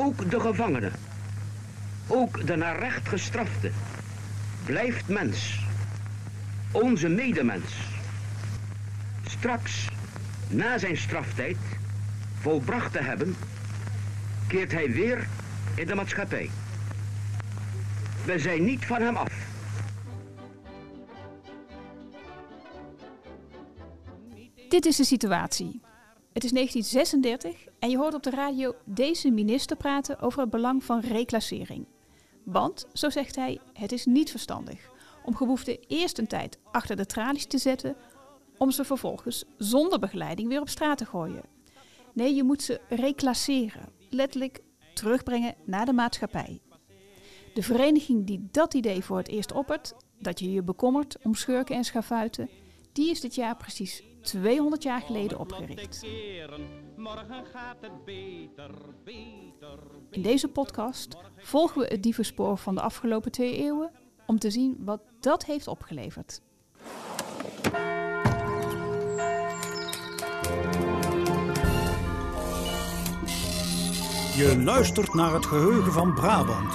Ook de gevangene, ook de naar recht gestrafte, blijft mens. Onze medemens. Straks, na zijn straftijd, volbracht te hebben, keert hij weer in de maatschappij. We zijn niet van hem af. Dit is de situatie. Het is 1936 en je hoort op de radio deze minister praten over het belang van reclassering. Want, zo zegt hij, het is niet verstandig om geboeften eerst een tijd achter de tralies te zetten, om ze vervolgens zonder begeleiding weer op straat te gooien. Nee, je moet ze reclasseren, letterlijk terugbrengen naar de maatschappij. De vereniging die dat idee voor het eerst oppert, dat je je bekommert om schurken en schafuiten, die is dit jaar precies 200 jaar geleden opgericht. In deze podcast volgen we het dievenspoor van de afgelopen twee eeuwen om te zien wat dat heeft opgeleverd. Je luistert naar het geheugen van Brabant.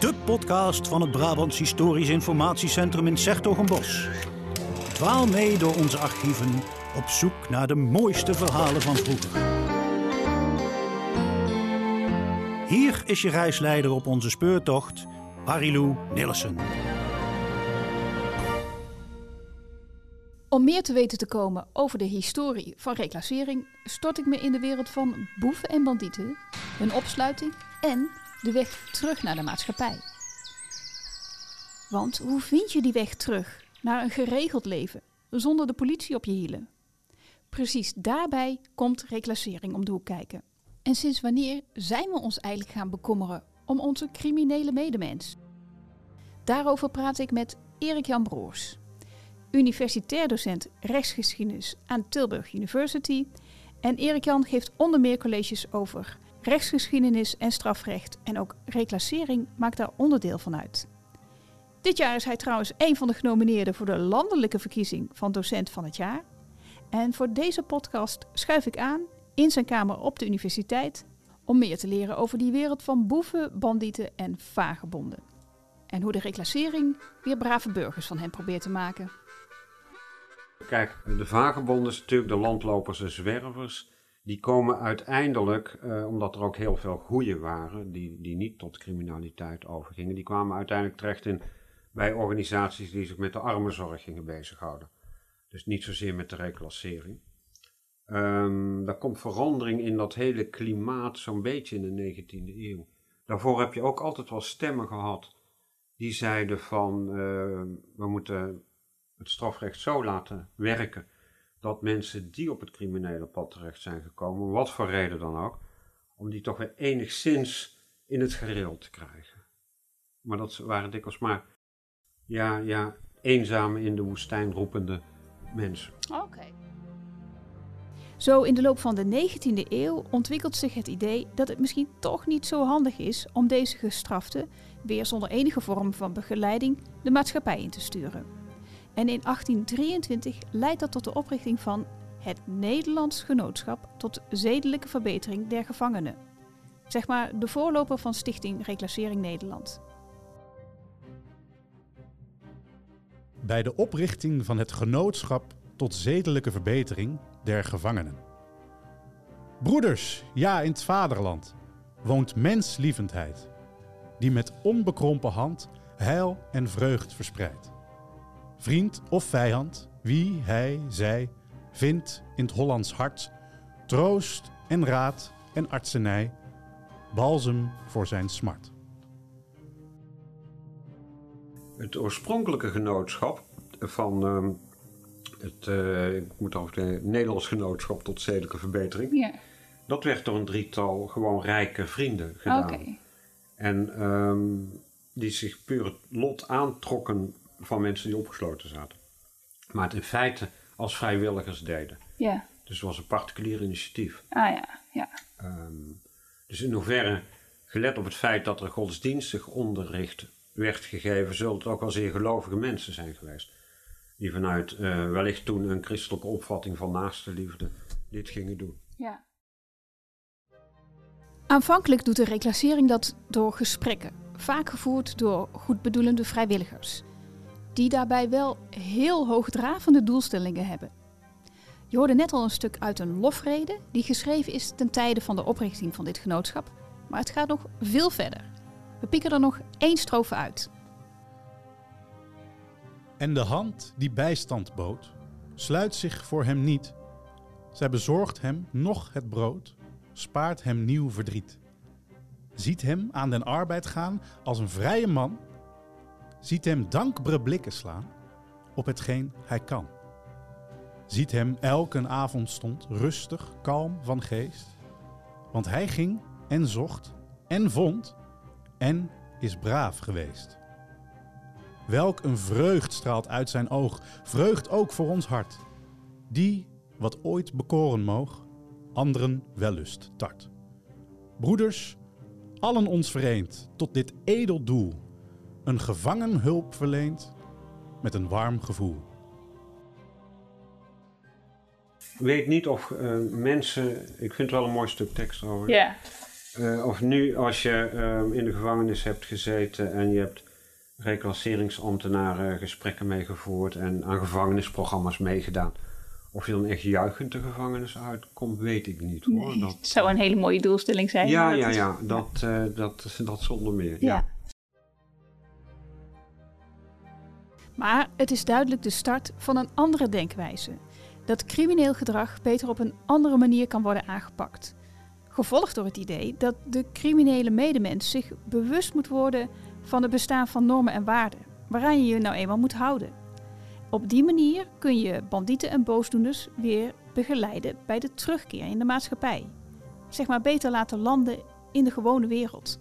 De podcast van het Brabants Historisch Informatiecentrum in Sertogenbos. Dwaal mee door onze archieven op zoek naar de mooiste verhalen van vroeger. Hier is je reisleider op onze speurtocht, Marilou Nillissen. Om meer te weten te komen over de historie van reclassering, stort ik me in de wereld van boeven en bandieten, hun opsluiting en de weg terug naar de maatschappij. Want hoe vind je die weg terug naar een geregeld leven zonder de politie op je hielen? Precies daarbij komt reclassering om de hoek kijken. En sinds wanneer zijn we ons eigenlijk gaan bekommeren om onze criminele medemens? Daarover praat ik met Erik Jan Broers, universitair docent rechtsgeschiedenis aan Tilburg University. En Erik Jan geeft onder meer colleges over rechtsgeschiedenis en strafrecht. En ook reclassering maakt daar onderdeel van uit. Dit jaar is hij trouwens een van de genomineerden voor de landelijke verkiezing van docent van het jaar. En voor deze podcast schuif ik aan in zijn kamer op de universiteit om meer te leren over die wereld van boeven, bandieten en vagebonden. En hoe de reclassering weer brave burgers van hen probeert te maken. Kijk, de vagebonden, natuurlijk de landlopers en zwervers, die komen uiteindelijk, eh, omdat er ook heel veel goeie waren, die, die niet tot criminaliteit overgingen, die kwamen uiteindelijk terecht in, bij organisaties die zich met de armenzorg gingen bezighouden. Dus niet zozeer met de reclassering. Um, daar komt verandering in dat hele klimaat zo'n beetje in de 19e eeuw. Daarvoor heb je ook altijd wel stemmen gehad die zeiden van uh, we moeten het strafrecht zo laten werken dat mensen die op het criminele pad terecht zijn gekomen, wat voor reden dan ook, om die toch weer enigszins in het gereel te krijgen. Maar dat waren dikwijls maar, ja, ja, eenzame in de woestijn roepende mensen. Oké. Zo in de loop van de 19e eeuw ontwikkelt zich het idee dat het misschien toch niet zo handig is om deze gestraften weer zonder enige vorm van begeleiding de maatschappij in te sturen. En in 1823 leidt dat tot de oprichting van het Nederlands Genootschap tot Zedelijke Verbetering der Gevangenen. Zeg maar de voorloper van Stichting Reclassering Nederland. Bij de oprichting van het Genootschap tot Zedelijke Verbetering der Gevangenen. Broeders, ja, in het vaderland woont menslievendheid, die met onbekrompen hand heil en vreugd verspreidt. Vriend of vijand, wie, hij, zij, vindt in het Hollands hart troost en raad en artsenij, balsem voor zijn smart. Het oorspronkelijke genootschap van uh, het, uh, ik moet over het Nederlands Genootschap tot Zedelijke Verbetering, Ja. dat werd door een drietal gewoon rijke vrienden gedaan. En ehm, die zich puur het lot aantrokken van mensen die opgesloten zaten. Maar het in feite als vrijwilligers deden. Ja. Dus het was een particulier initiatief. Ah ja. Ja. Ehm, dus in hoeverre, gelet op het feit dat er godsdienstig onderricht werd gegeven, zullen het ook wel zeer gelovige mensen zijn geweest. Die vanuit eh, wellicht toen een christelijke opvatting van naaste liefde dit gingen doen. Ja. Aanvankelijk doet de reclassering dat door gesprekken, vaak gevoerd door goedbedoelende vrijwilligers, die daarbij wel heel hoogdravende doelstellingen hebben. Je hoorde net al een stuk uit een lofrede die geschreven is ten tijde van de oprichting van dit genootschap, maar het gaat nog veel verder. We pikken er nog één strofe uit. En de hand die bijstand bood, sluit zich voor hem niet. Zij bezorgt hem nog het brood, spaart hem nieuw verdriet. Ziet hem aan den arbeid gaan als een vrije man, ziet hem dankbare blikken slaan op hetgeen hij kan. Ziet hem elke avond stond rustig, kalm van geest, want hij ging en zocht en vond en is braaf geweest. Welk een vreugd straalt uit zijn oog, vreugd ook voor ons hart. Die, wat ooit bekoren moog, anderen wellust tart. Broeders, allen ons vereend tot dit edel doel, een gevangen hulp verleent met een warm gevoel. weet niet of uh, mensen, ik vind het wel een mooi stuk tekst over. Ja. Uh, of nu als je uh, in de gevangenis hebt gezeten en je hebt reclasseringsambtenaren gesprekken meegevoerd en aan gevangenisprogramma's meegedaan. Of je dan echt juichend de gevangenis uitkomt, weet ik niet hoor. Nee, dat zou een hele mooie doelstelling zijn. Ja, ja, ja, dat, uh, dat, dat zonder meer. Ja. ja. Maar het is duidelijk de start van een andere denkwijze. Dat crimineel gedrag beter op een andere manier kan worden aangepakt. Gevolgd door het idee dat de criminele medemens zich bewust moet worden van het bestaan van normen en waarden, waaraan je je nou eenmaal moet houden. Op die manier kun je bandieten en boosdoeners weer begeleiden bij de terugkeer in de maatschappij. Zeg maar beter laten landen in de gewone wereld.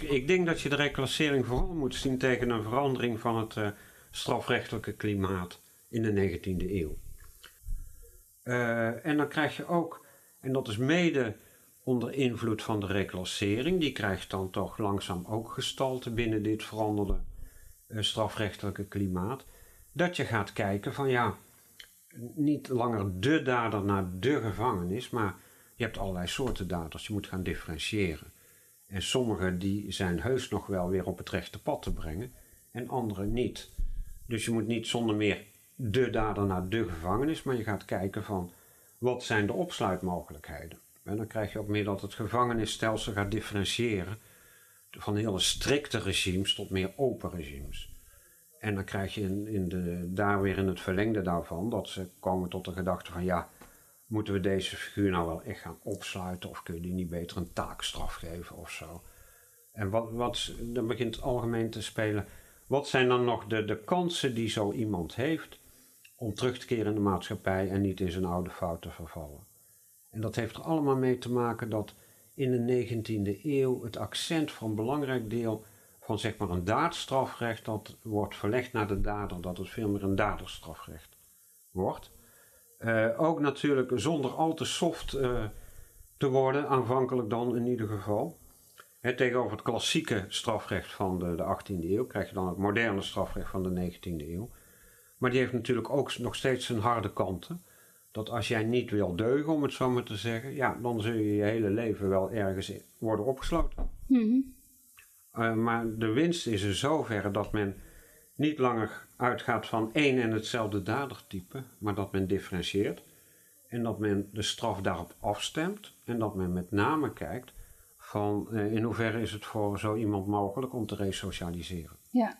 Ik denk dat je de reclassering vooral moet zien tegen een verandering van het uh, strafrechtelijke klimaat in de 19e eeuw. Uh, en dan krijg je ook, en dat is mede onder invloed van de reclassering, die krijgt dan toch langzaam ook gestalte binnen dit veranderde uh, strafrechtelijke klimaat, dat je gaat kijken van ja, niet langer de dader naar de gevangenis, maar je hebt allerlei soorten daders, je moet gaan differentiëren. En sommige die zijn heus nog wel weer op het rechte pad te brengen en andere niet. Dus je moet niet zonder meer de dader naar de gevangenis, maar je gaat kijken van wat zijn de opsluitmogelijkheden. En dan krijg je ook meer dat het gevangenisstelsel gaat differentiëren van hele strikte regimes tot meer open regimes. En dan krijg je in, in de, daar weer in het verlengde daarvan dat ze komen tot de gedachte van ja, moeten we deze figuur nou wel echt gaan opsluiten of kun je die niet beter een taakstraf geven of zo. En wat, wat, dan begint het algemeen te spelen, wat zijn dan nog de, de kansen die zo iemand heeft om terug te keren in de maatschappij en niet in zijn oude fouten vervallen. En dat heeft er allemaal mee te maken dat in de 19e eeuw het accent voor een belangrijk deel van zeg maar een daadstrafrecht dat wordt verlegd naar de dader, dat het veel meer een daderstrafrecht wordt. Uh, ook natuurlijk zonder al te soft uh, te worden, aanvankelijk dan in ieder geval. He, tegenover het klassieke strafrecht van de, de 18e eeuw krijg je dan het moderne strafrecht van de 19e eeuw. Maar die heeft natuurlijk ook nog steeds zijn harde kanten. Dat als jij niet wil deugen, om het zo maar te zeggen, ja, dan zul je je hele leven wel ergens worden opgesloten. Mm maar de winst is in zoverre dat men niet langer uitgaat van één en hetzelfde dadertype, maar dat men differentieert. En dat men de straf daarop afstemt. En dat men met name kijkt van uh, in hoeverre is het voor zo iemand mogelijk om te resocialiseren. Ja.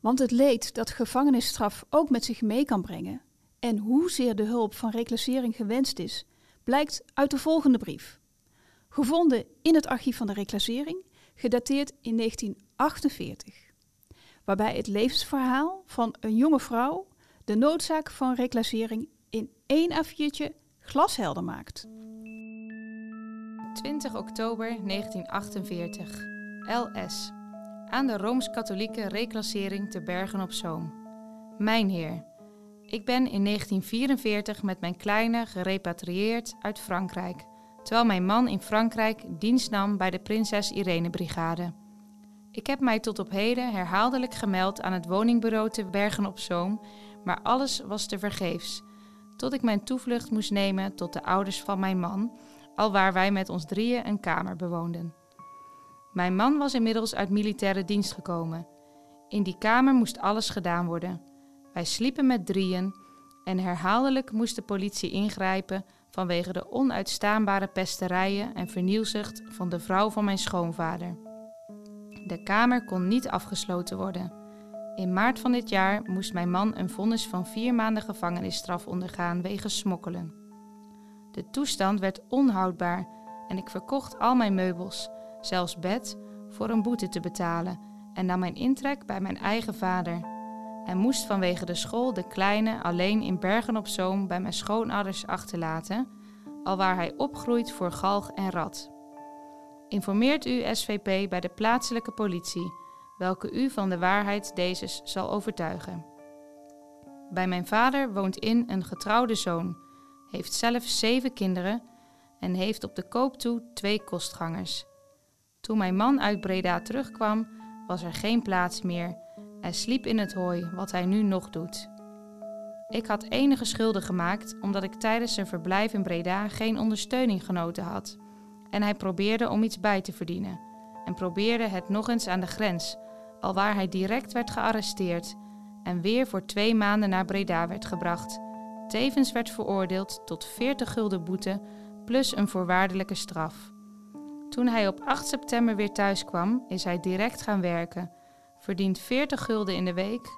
Want het leed dat gevangenisstraf ook met zich mee kan brengen en hoezeer de hulp van reclassering gewenst is, blijkt uit de volgende brief. Gevonden in het archief van de reclassering, gedateerd in 1948, waarbij het levensverhaal van een jonge vrouw de noodzaak van reclassering in één A4'tje glashelder maakt. 20 oktober 1948, LS aan de Rooms-Katholieke reclassering te Bergen op Zoom. Mijn heer, ik ben in 1944 met mijn kleine gerepatrieerd uit Frankrijk, terwijl mijn man in Frankrijk dienst nam bij de Prinses Irene Brigade. Ik heb mij tot op heden herhaaldelijk gemeld aan het woningbureau te Bergen op Zoom, maar alles was te vergeefs, tot ik mijn toevlucht moest nemen tot de ouders van mijn man, alwaar wij met ons drieën een kamer bewoonden. Mijn man was inmiddels uit militaire dienst gekomen. In die kamer moest alles gedaan worden. Wij sliepen met drieën en herhaaldelijk moest de politie ingrijpen vanwege de onuitstaanbare pesterijen en vernielzucht van de vrouw van mijn schoonvader. De kamer kon niet afgesloten worden. In maart van dit jaar moest mijn man een vonnis van vier maanden gevangenisstraf ondergaan wegens smokkelen. De toestand werd onhoudbaar en ik verkocht al mijn meubels, zelfs bed, voor een boete te betalen en nam mijn intrek bij mijn eigen vader. En moest vanwege de school de kleine alleen in Bergen op Zoom bij mijn schoonouders achterlaten, alwaar hij opgroeit voor galg en rat. Informeert u SVP bij de plaatselijke politie, welke u van de waarheid deze zal overtuigen. Bij mijn vader woont in een getrouwde zoon, heeft zelf zeven kinderen en heeft op de koop toe twee kostgangers. Toen mijn man uit Breda terugkwam, was er geen plaats meer. Hij sliep in het hooi, wat hij nu nog doet. Ik had enige schulden gemaakt omdat ik tijdens zijn verblijf in Breda geen ondersteuning genoten had. En hij probeerde om iets bij te verdienen. En probeerde het nog eens aan de grens, alwaar hij direct werd gearresteerd en weer voor twee maanden naar Breda werd gebracht. Tevens werd veroordeeld tot 40 gulden boete plus een voorwaardelijke straf. Toen hij op 8 september weer thuis kwam, is hij direct gaan werken, verdient 40 gulden in de week,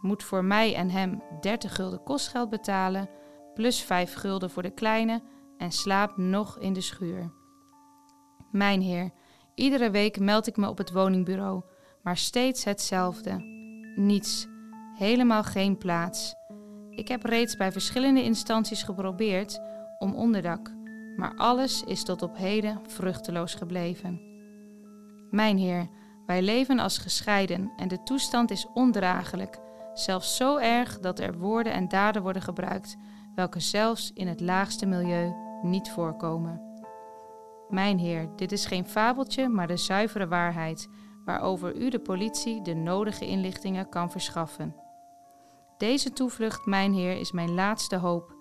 moet voor mij en hem 30 gulden kostgeld betalen, plus 5 gulden voor de kleine en slaapt nog in de schuur. Mijn heer, iedere week meld ik me op het woningbureau, maar steeds hetzelfde. Niets, helemaal geen plaats. Ik heb reeds bij verschillende instanties geprobeerd om onderdak, maar alles is tot op heden vruchteloos gebleven. Mijn Heer, wij leven als gescheiden en de toestand is ondraaglijk, zelfs zo erg dat er woorden en daden worden gebruikt, welke zelfs in het laagste milieu niet voorkomen. Mijn Heer, dit is geen fabeltje, maar de zuivere waarheid, waarover u de politie de nodige inlichtingen kan verschaffen. Deze toevlucht, mijn Heer, is mijn laatste hoop.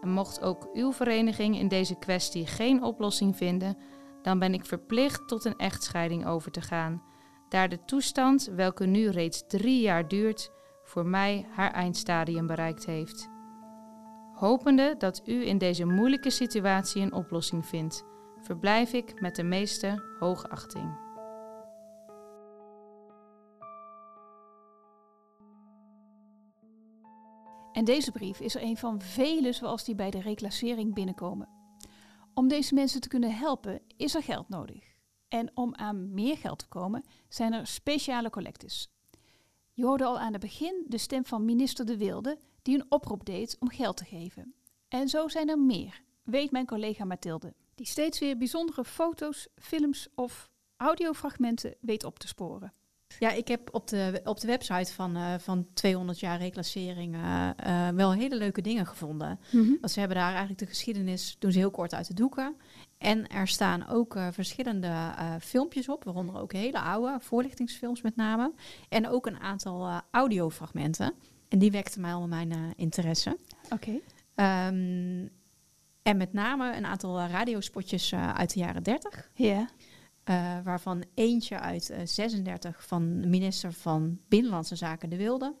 En mocht ook uw vereniging in deze kwestie geen oplossing vinden, dan ben ik verplicht tot een echtscheiding over te gaan, daar de toestand, welke nu reeds drie jaar duurt, voor mij haar eindstadium bereikt heeft. Hopende dat u in deze moeilijke situatie een oplossing vindt, verblijf ik met de meeste hoogachting. En deze brief is er een van vele zoals die bij de reclassering binnenkomen. Om deze mensen te kunnen helpen is er geld nodig. En om aan meer geld te komen zijn er speciale collectes. Je hoorde al aan het begin de stem van minister De Wilde die een oproep deed om geld te geven. En zo zijn er meer, weet mijn collega Mathilde, die steeds weer bijzondere foto's, films of audiofragmenten weet op te sporen. Ja, ik heb op de, op de website van, uh, van 200 jaar reclassering uh, uh, wel hele leuke dingen gevonden. Mhm. Want ze hebben daar eigenlijk de geschiedenis, doen ze heel kort uit de doeken. En er staan ook verschillende filmpjes op, waaronder ook hele oude voorlichtingsfilms met name. En ook een aantal audiofragmenten. En die wekten mij al mijn interesse. Oké. Um, en met name een aantal radiospotjes uit de jaren 30. Ja. Waarvan eentje uit uh, 36 van de minister van Binnenlandse Zaken De Wilde.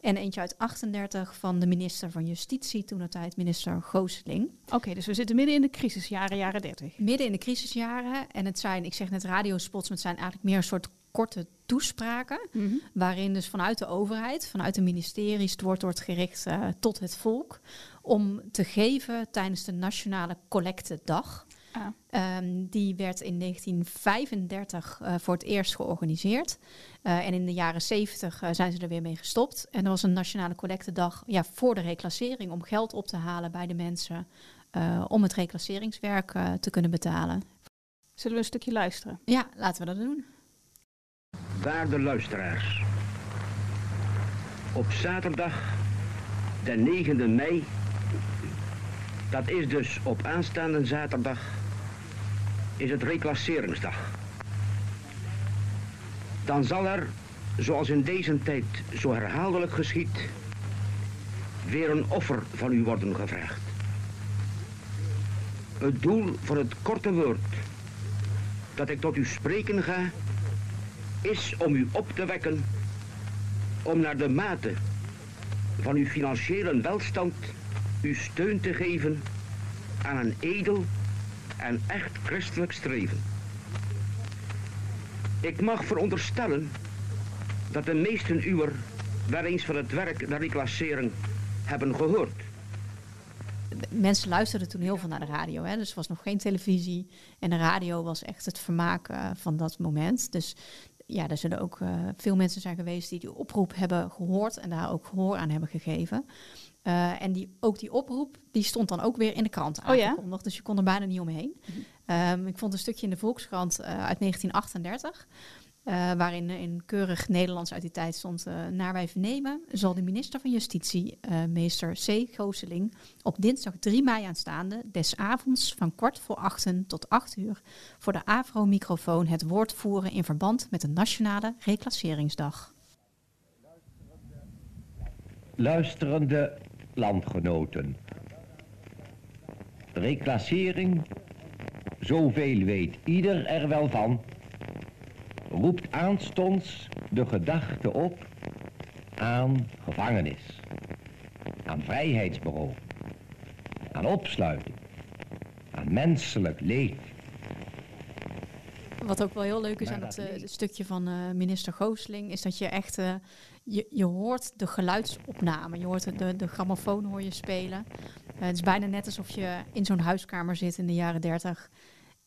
En eentje uit 38 van de minister van Justitie, toen de tijd minister Gooseling. Oké, okay, dus we zitten midden in de crisisjaren, jaren 30. Midden in de crisisjaren. En het zijn, ik zeg net radiospots, maar het zijn eigenlijk meer een soort korte toespraken. Mhm. Waarin dus vanuit de overheid, vanuit de ministeries, het woord wordt gericht uh, tot het volk. Om te geven tijdens de Nationale Collectedag. Ah. Um, die werd in 1935 uh, voor het eerst georganiseerd. Uh, en in de jaren 70 uh, zijn ze er weer mee gestopt. En er was een nationale collectedag ja, voor de reclassering om geld op te halen bij de mensen om het reclasseringswerk te kunnen betalen. Zullen we een stukje luisteren? Ja, laten we dat doen. Waarde luisteraars. Op zaterdag, de 9e mei, dat is dus op aanstaande zaterdag, is het reclasseringsdag. Dan zal er, zoals in deze tijd zo herhaaldelijk geschiet, weer een offer van u worden gevraagd. Het doel van het korte woord dat ik tot u spreken ga, is om u op te wekken om naar de mate van uw financiële welstand uw steun te geven aan een edel en echt christelijk streven. Ik mag veronderstellen dat de meesten uwer wel eens van het werk der reclassering hebben gehoord. Mensen luisterden toen heel veel naar de radio, hè? dus er was nog geen televisie. En de radio was echt het vermaak uh, van dat moment. Dus ja, er zullen ook uh, veel mensen zijn geweest die die oproep hebben gehoord en daar ook gehoor aan hebben gegeven. Uh, en die, ook die oproep, die stond dan ook weer in de krant aangekondigd. Oh ja? Dus je kon er bijna niet omheen. -hmm. um, ik vond een stukje in de Volkskrant uh, uit 1938. Uh, waarin in keurig Nederlands uit die tijd stond... Uh, naar wij vernemen zal de minister van Justitie, uh, meester C. Gooseling... op dinsdag 3 mei aanstaande, des avonds van kwart voor achten tot acht uur... voor de Avro-microfoon het woord voeren in verband met de Nationale Reclasseringsdag. Luisterende landgenoten. Reclassering, zoveel weet ieder er wel van roept aanstonds de gedachte op aan gevangenis, aan vrijheidsberoof, aan opsluiting, aan menselijk leed. Wat ook wel heel leuk is aan het, uh, het stukje van uh, minister Goosling, is dat je echt, uh, je, je hoort de geluidsopname, je hoort de, de grammofoon hoor je spelen. het is bijna net alsof je in zo'n huiskamer zit in de jaren dertig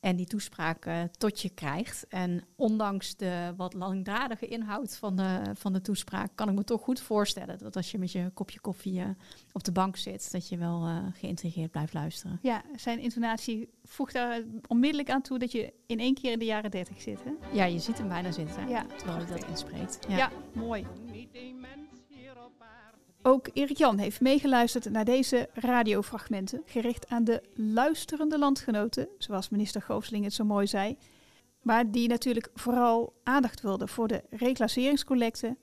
en die toespraak uh, tot je krijgt. En ondanks de wat langdradige inhoud van de, van de toespraak, kan ik me toch goed voorstellen dat als je met je kopje koffie uh, op de bank zit, dat je wel uh, geïntrigeerd blijft luisteren. Ja, zijn intonatie voegt daar onmiddellijk aan toe dat je in één keer in de jaren dertig zit. Hè? Ja, je ziet hem bijna zitten, ja, terwijl hij dat inspreekt. Ja, ja mooi. Ook Erik Jan heeft meegeluisterd naar deze radiofragmenten, gericht aan de luisterende landgenoten, zoals minister Goosling het zo mooi zei, maar die natuurlijk vooral aandacht wilde voor de reclasseringscollecte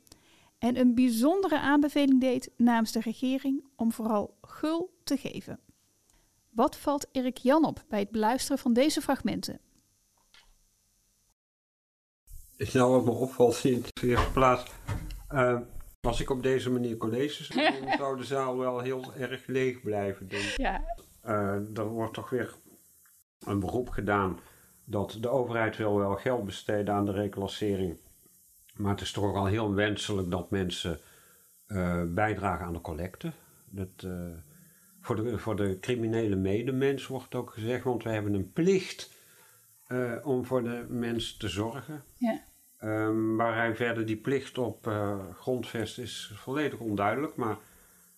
en een bijzondere aanbeveling deed namens de regering om vooral gul te geven. Wat valt Erik Jan op bij het beluisteren van deze fragmenten? Nou, wat me opvalt in de eerste plaats. Uh, als ik op deze manier colleges dan zou de zaal wel heel erg leeg blijven, denk. Ja. Uh, er wordt toch weer een beroep gedaan dat de overheid wil wel geld besteden aan de reclassering. Maar het is toch al heel wenselijk dat mensen uh, bijdragen aan de collecte. Dat, uh, voor, de, voor de criminele medemens wordt ook gezegd, want we hebben een plicht om voor de mens te zorgen. Ja. Um, waar hij verder die plicht op uh, grondvest is volledig onduidelijk. Maar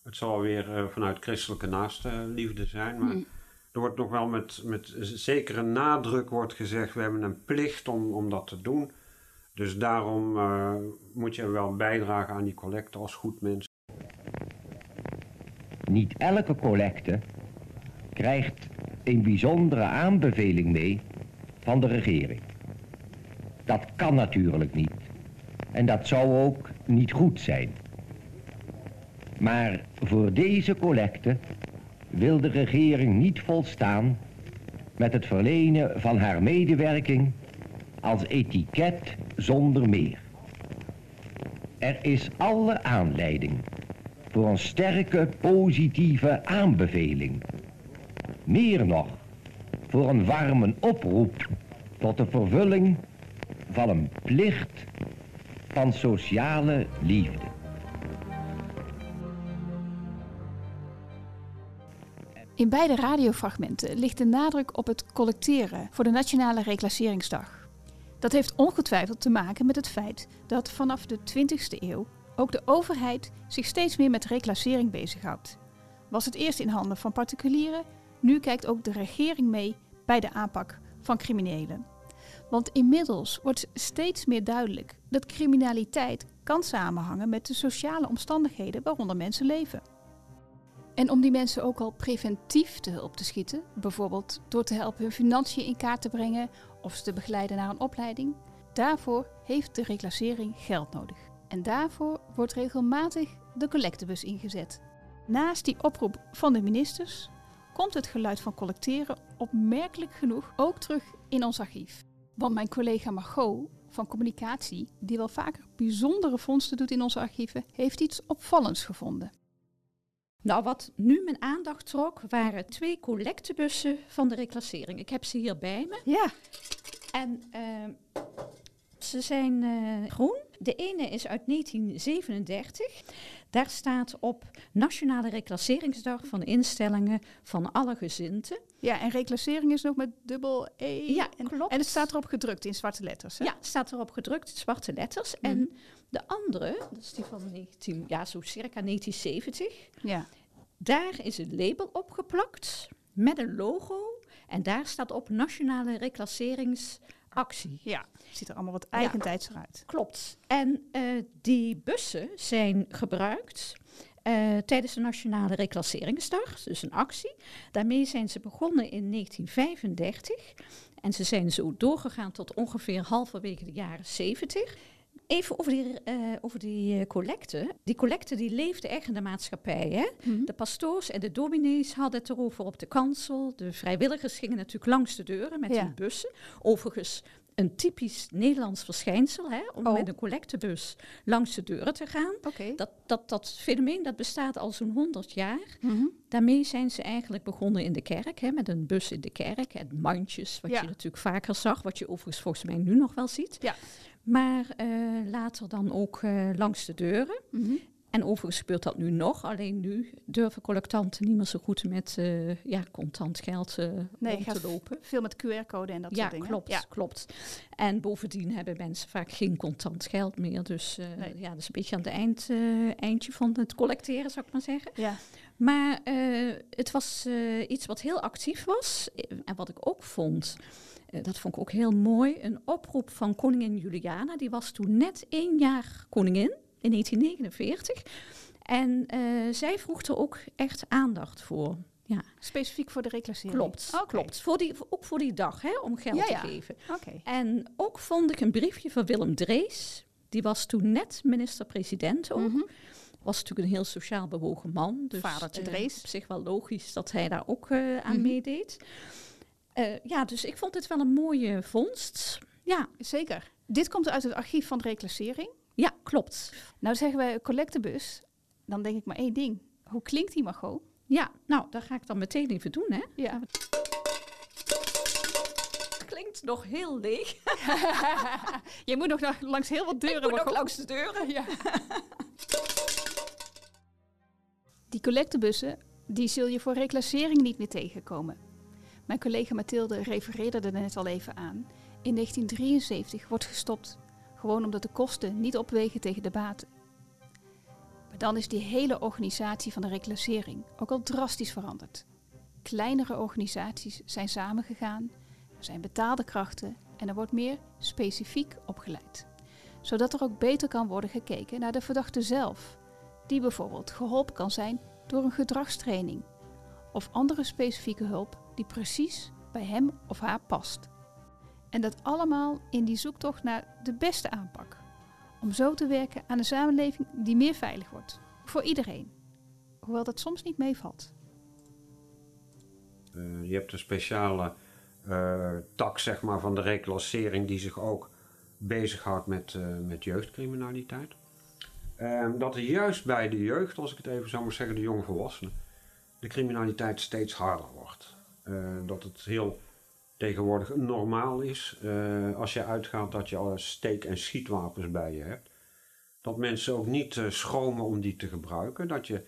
het zal weer uh, vanuit christelijke naastenliefde zijn. Maar mm. er wordt nog wel met, met zekere nadruk wordt gezegd... we hebben een plicht om, om dat te doen. Dus daarom uh, moet je wel bijdragen aan die collecte als goed mens. Niet elke collecte krijgt een bijzondere aanbeveling mee van de regering. Dat kan natuurlijk niet. En dat zou ook niet goed zijn. Maar voor deze collecte wil de regering niet volstaan met het verlenen van haar medewerking als etiket zonder meer. Er is alle aanleiding voor een sterke positieve aanbeveling. Meer nog, voor een warme oproep tot de vervulling van een plicht van sociale liefde. In beide radiofragmenten ligt de nadruk op het collecteren voor de Nationale Reclasseringsdag. Dat heeft ongetwijfeld te maken met het feit dat vanaf de 20e eeuw ook de overheid zich steeds meer met reclassering bezighoudt. Was het eerst in handen van particulieren, nu kijkt ook de regering mee bij de aanpak van criminelen. Want inmiddels wordt steeds meer duidelijk dat criminaliteit kan samenhangen met de sociale omstandigheden waaronder mensen leven. En om die mensen ook al preventief te hulp te schieten, bijvoorbeeld door te helpen hun financiën in kaart te brengen of ze te begeleiden naar een opleiding, daarvoor heeft de reclassering geld nodig. En daarvoor wordt regelmatig de collectebus ingezet. Naast die oproep van de ministers komt het geluid van collecteren opmerkelijk genoeg ook terug in ons archief. Want mijn collega Margot van communicatie, die wel vaker bijzondere vondsten doet in onze archieven, heeft iets opvallends gevonden. Nou, wat nu mijn aandacht trok, waren twee collectebussen van de reclassering. Ik heb ze hier bij me. Ja. En uh, ze zijn uh, groen. De ene is uit 1937. Daar staat op Nationale Reclasseringsdag van instellingen van alle gezinten. Ja, en reclassering is nog met dubbel E. Ja, en, klopt. En het staat erop gedrukt in zwarte letters. Hè? Ja, staat erop gedrukt in zwarte letters. Mm. En de andere, dat is die van 19, ja, zo circa 1970. Ja. Daar is het label opgeplakt met een logo. En daar staat op Nationale Reclasseringsactie. Ja, ziet er allemaal wat eigentijds ja, uit. Klopt. En uh, die bussen zijn gebruikt uh, tijdens de Nationale Reclasseringsdag, dus een actie. Daarmee zijn ze begonnen in 1935 en ze zijn zo doorgegaan tot ongeveer halverwege de jaren 70. Even over die, uh, over die uh, collecte. Die collecte die leefde echt in de maatschappij. Hè? Mm -hmm. De pastoors en de dominees hadden het erover op de kansel. De vrijwilligers gingen natuurlijk langs de deuren met ja. die bussen. Overigens een typisch Nederlands verschijnsel, hè, om oh. met een collectebus langs de deuren te gaan. Okay. Dat, dat, dat fenomeen dat bestaat al zo'n 100 jaar. Mm -hmm. Daarmee zijn ze eigenlijk begonnen in de kerk, hè, met een bus in de kerk en mandjes, wat ja. je natuurlijk vaker zag, wat je overigens volgens mij nu nog wel ziet. Ja. Maar uh, later dan ook uh, langs de deuren. Mm -hmm. En overigens gebeurt dat nu nog. Alleen nu durven collectanten niet meer zo goed met uh, ja, contant geld nee, om te lopen. Veel met QR-code en dat ja, soort dingen. Klopt, ja, klopt. En bovendien hebben mensen vaak geen contant geld meer. Dus uh, nee. ja, dat is een beetje aan het eind, eindje van het collecteren, zou ik maar zeggen. Ja. Maar het was iets wat heel actief was. En wat ik ook vond, dat vond ik ook heel mooi, een oproep van koningin Juliana. Die was toen net één jaar koningin in 1949. En uh, zij vroeg er ook echt aandacht voor. Ja. Specifiek voor de reclassering? Klopt, okay. klopt. Voor die, ook voor die dag, hè, om geld ja, te ja. geven. Okay. En ook vond ik een briefje van Willem Drees. Die was toen net minister-president ook. Mm -hmm. Was natuurlijk een heel sociaal bewogen man. Dus, Vadertje uh, Drees. Op zich wel logisch dat hij daar ook uh, aan mm -hmm. meedeed. Uh, ja, dus ik vond dit wel een mooie vondst. Ja. Zeker. Dit komt uit het archief van de reclassering. Ja, klopt. Nou zeggen wij collectebus, dan denk ik maar één ding. Hoe klinkt die Margot? Ja, nou, dat ga ik dan meteen even doen, hè. Ja. Het klinkt nog heel leeg. Je moet nog langs heel wat deuren. Ik moet nog langs de deuren. Ja. die collectebussen, die zul je voor reclassering niet meer tegenkomen. Mijn collega Mathilde refereerde er net al even aan. In 1973 wordt gestopt gewoon omdat de kosten niet opwegen tegen de baten. Maar dan is die hele organisatie van de reclassering ook al drastisch veranderd. Kleinere organisaties zijn samengegaan, er zijn betaalde krachten en er wordt meer specifiek opgeleid. Zodat er ook beter kan worden gekeken naar de verdachte zelf, die bijvoorbeeld geholpen kan zijn door een gedragstraining of andere specifieke hulp die precies bij hem of haar past. En dat allemaal in die zoektocht naar de beste aanpak. Om zo te werken aan een samenleving die meer veilig wordt. Voor iedereen. Hoewel dat soms niet meevalt. Uh, je hebt een speciale uh, tak zeg maar, van de reclassering die zich ook bezighoudt met, uh, met jeugdcriminaliteit. Ehm, dat er juist bij de jeugd, als ik het even zou maar zeggen, de jonge volwassenen, de criminaliteit steeds harder wordt. Dat het heel tegenwoordig normaal is, uh, als je uitgaat dat je al steek- en schietwapens bij je hebt, dat mensen ook niet uh, schromen om die te gebruiken. Dat je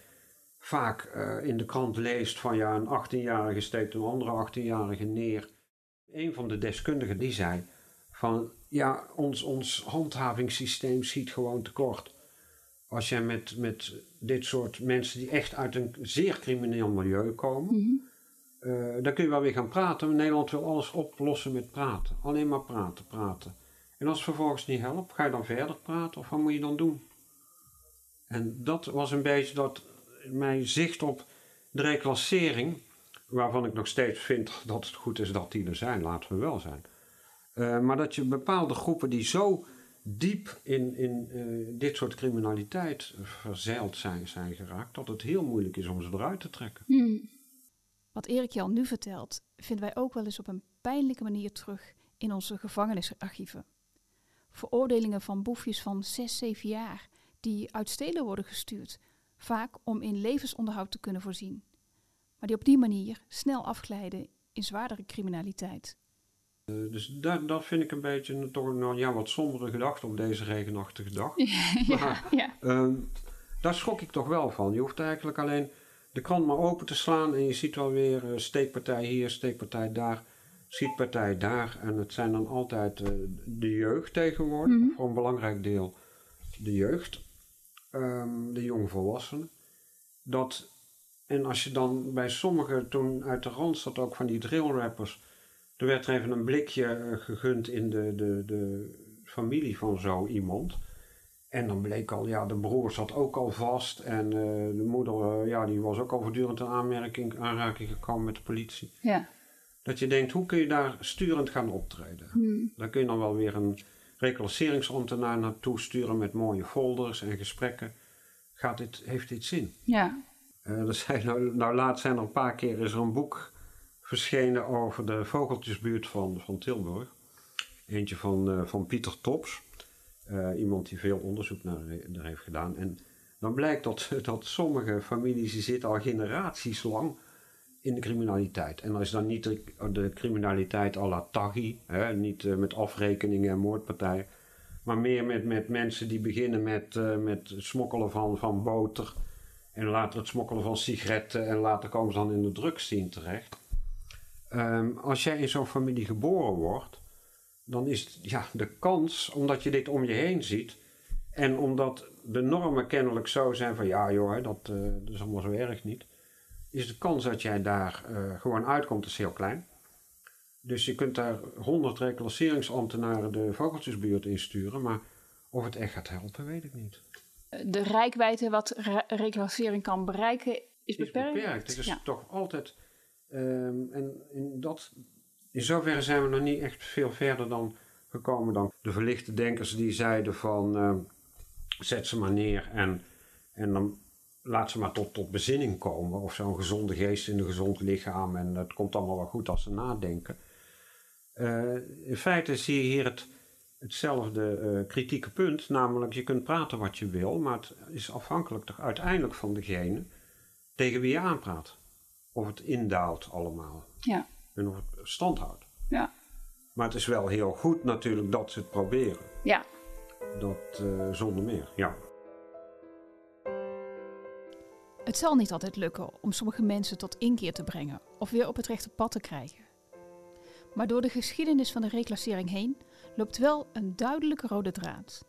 vaak in de krant leest van ja, een 18-jarige steekt een andere 18-jarige neer. Een van de deskundigen die zei van ja, ons, ons handhavingssysteem schiet gewoon tekort. Als jij met, met dit soort mensen die echt uit een zeer crimineel milieu komen, -hmm. Uh, dan kun je wel weer gaan praten. Nederland wil alles oplossen met praten. Alleen maar praten, praten. En als het vervolgens niet helpt, ga je dan verder praten of wat moet je dan doen? En dat was een beetje dat mijn zicht op de reclassering, waarvan ik nog steeds vind dat het goed is dat die er zijn, laten we wel zijn. Uh, maar dat je bepaalde groepen die zo diep in, in uh, dit soort criminaliteit verzeild zijn, zijn geraakt, dat het heel moeilijk is om ze eruit te trekken. Hmm. Wat Erik Jan nu vertelt, vinden wij ook wel eens op een pijnlijke manier terug in onze gevangenisarchieven. Veroordelingen van boefjes van 6, 7 jaar die uit stelen worden gestuurd, vaak om in levensonderhoud te kunnen voorzien, maar die op die manier snel afglijden in zwaardere criminaliteit. Uh, dus dat, dat vind ik een beetje een, toch een ja, wat sombere gedachte op deze regenachtige dag. ja, maar, ja. Uh, daar schrok ik toch wel van. Je hoeft eigenlijk alleen de krant maar open te slaan en je ziet wel weer uh, steekpartij hier, steekpartij daar, schietpartij daar. En het zijn dan altijd uh, de jeugd tegenwoordig, mm -hmm. voor een belangrijk deel de jeugd, um, de jongvolwassenen. Dat, en als je dan bij sommigen, toen uit de Randstad ook van die drillrappers, er werd er even een blikje uh, gegund in de, de, de familie van zo iemand. En dan bleek al, ja, de broer zat ook al vast. En uh, de moeder, uh, ja, die was ook al voortdurend in aanmerking, aanraking gekomen met de politie. Ja. Dat je denkt, hoe kun je daar sturend gaan optreden? Hmm. Daar kun je dan wel weer een reclasseringsambtenaar naartoe sturen met mooie folders en gesprekken. Gaat dit, heeft dit zin? Ja. Uh, er zijn nou, nou laatst zijn er een paar keer is er een boek verschenen over de vogeltjesbuurt van, van Tilburg. Eentje van, van Pieter Tops. Uh, iemand die veel onderzoek naar, naar, heeft gedaan. En dan blijkt dat, dat sommige families die zitten al generaties lang in de criminaliteit. En is dan niet de, criminaliteit à la Taghi, hè, niet uh, met afrekeningen en moordpartijen, maar meer met, met mensen die beginnen met, uh, met smokkelen van, van boter en later het smokkelen van sigaretten en later komen ze dan in de drugsscene terecht. Um, als jij in zo'n familie geboren wordt, dan is ja, de kans, omdat je dit om je heen ziet en omdat de normen kennelijk zo zijn van ja joh, dat, uh, dat is allemaal zo erg niet, is de kans dat jij daar uh, gewoon uitkomt is heel klein. Dus je kunt daar honderd reclasseringsambtenaren de vogeltjesbuurt insturen, maar of het echt gaat helpen, weet ik niet. De rijkwijde wat re reclassering kan bereiken is, is beperkt. beperkt. Het is ja. toch altijd, um, en in dat in zoverre zijn we nog niet echt veel verder dan gekomen dan de verlichte denkers die zeiden van uh, zet ze maar neer en, en dan laat ze maar tot, tot bezinning komen. Of zo'n gezonde geest in een gezond lichaam en het komt allemaal wel goed als ze nadenken. Uh, in feite zie je hier het, hetzelfde uh, kritieke punt, namelijk je kunt praten wat je wil, maar het is afhankelijk toch uiteindelijk van degene tegen wie je aanpraat. Of het indaalt allemaal. Ja en of het stand houdt. Ja. Maar het is wel heel goed natuurlijk dat ze het proberen. Ja. Dat uh, zonder meer, ja. Het zal niet altijd lukken om sommige mensen tot inkeer te brengen of weer op het rechte pad te krijgen. Maar door de geschiedenis van de reclassering heen loopt wel een duidelijke rode draad.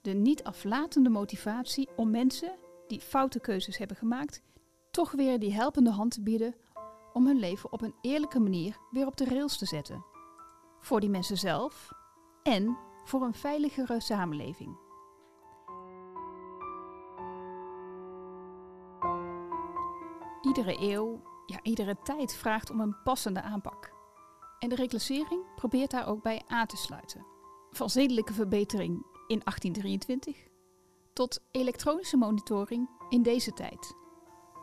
De niet aflatende motivatie om mensen die foute keuzes hebben gemaakt, toch weer die helpende hand te bieden om hun leven op een eerlijke manier weer op de rails te zetten. Voor die mensen zelf en voor een veiligere samenleving. Iedere eeuw, ja iedere tijd vraagt om een passende aanpak. En de reclassering probeert daar ook bij aan te sluiten. Van zedelijke verbetering in 1823 tot elektronische monitoring in deze tijd.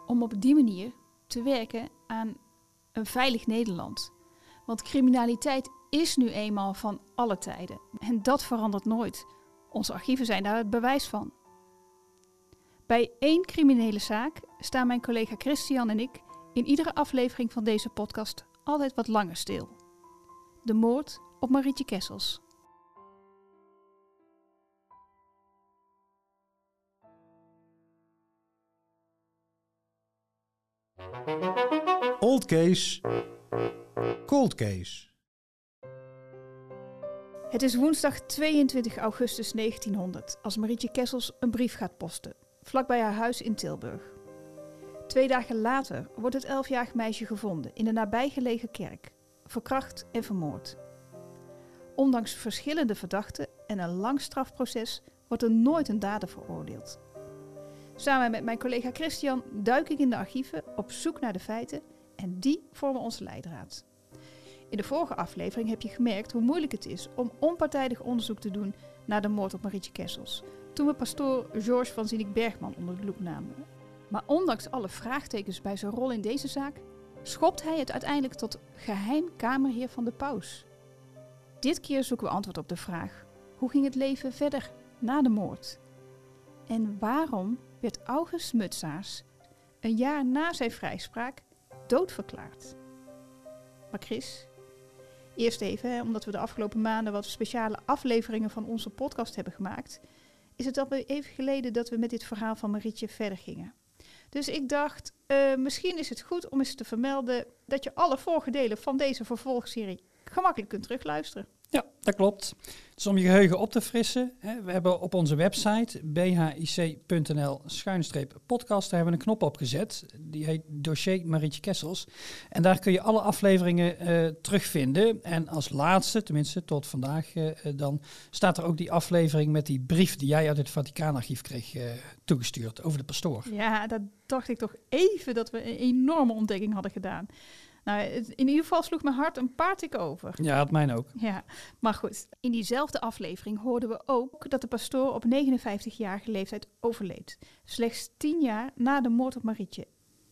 Om op die manier te werken aan een veilig Nederland. Want criminaliteit is nu eenmaal van alle tijden. En dat verandert nooit. Onze archieven zijn daar het bewijs van. Bij één criminele zaak staan mijn collega Christian en ik in iedere aflevering van deze podcast altijd wat langer stil. De moord op Marietje Kessels. Old case, cold case. Het is woensdag 22 augustus 1900 als Marietje Kessels een brief gaat posten, vlakbij haar huis in Tilburg. Twee dagen later wordt het elfjarig meisje gevonden in een nabijgelegen kerk, verkracht en vermoord. Ondanks verschillende verdachten en een lang strafproces wordt er nooit een dader veroordeeld. Samen met mijn collega Christian duik ik in de archieven op zoek naar de feiten en die vormen onze leidraad. In de vorige aflevering heb je gemerkt hoe moeilijk het is om onpartijdig onderzoek te doen naar de moord op Marietje Kessels. Toen we pastoor Georges van Zinnik Bergman onder de loep namen. Maar ondanks alle vraagtekens bij zijn rol in deze zaak, schopt hij het uiteindelijk tot geheim kamerheer van de paus. Dit keer zoeken we antwoord op de vraag: hoe ging het leven verder na de moord? En waarom werd August Mutsaars een jaar na zijn vrijspraak doodverklaard? Maar Chris, eerst even, hè, omdat we de afgelopen maanden wat speciale afleveringen van onze podcast hebben gemaakt, is het alweer even geleden dat we met dit verhaal van Marietje verder gingen. Dus ik dacht, uh, misschien is het goed om eens te vermelden dat je alle vorige delen van deze vervolgserie gemakkelijk kunt terugluisteren. Ja, dat klopt. Dus om je geheugen op te frissen, hè, we hebben op onze website bhic.nl podcast, daar hebben we een knop op gezet. Die heet dossier Marietje Kessels. En daar kun je alle afleveringen uh, terugvinden. En als laatste, tenminste tot vandaag, uh, dan staat er ook die aflevering met die brief die jij uit het Vaticaanarchief kreeg toegestuurd over de pastoor. Ja, dat dacht ik toch even dat we een enorme ontdekking hadden gedaan. Nou, in ieder geval sloeg mijn hart een paar tik over. Ja, het mijn ook. Ja, maar goed. In diezelfde aflevering hoorden we ook dat de pastoor op 59-jarige leeftijd overleed. Slechts tien jaar na de moord op Marietje.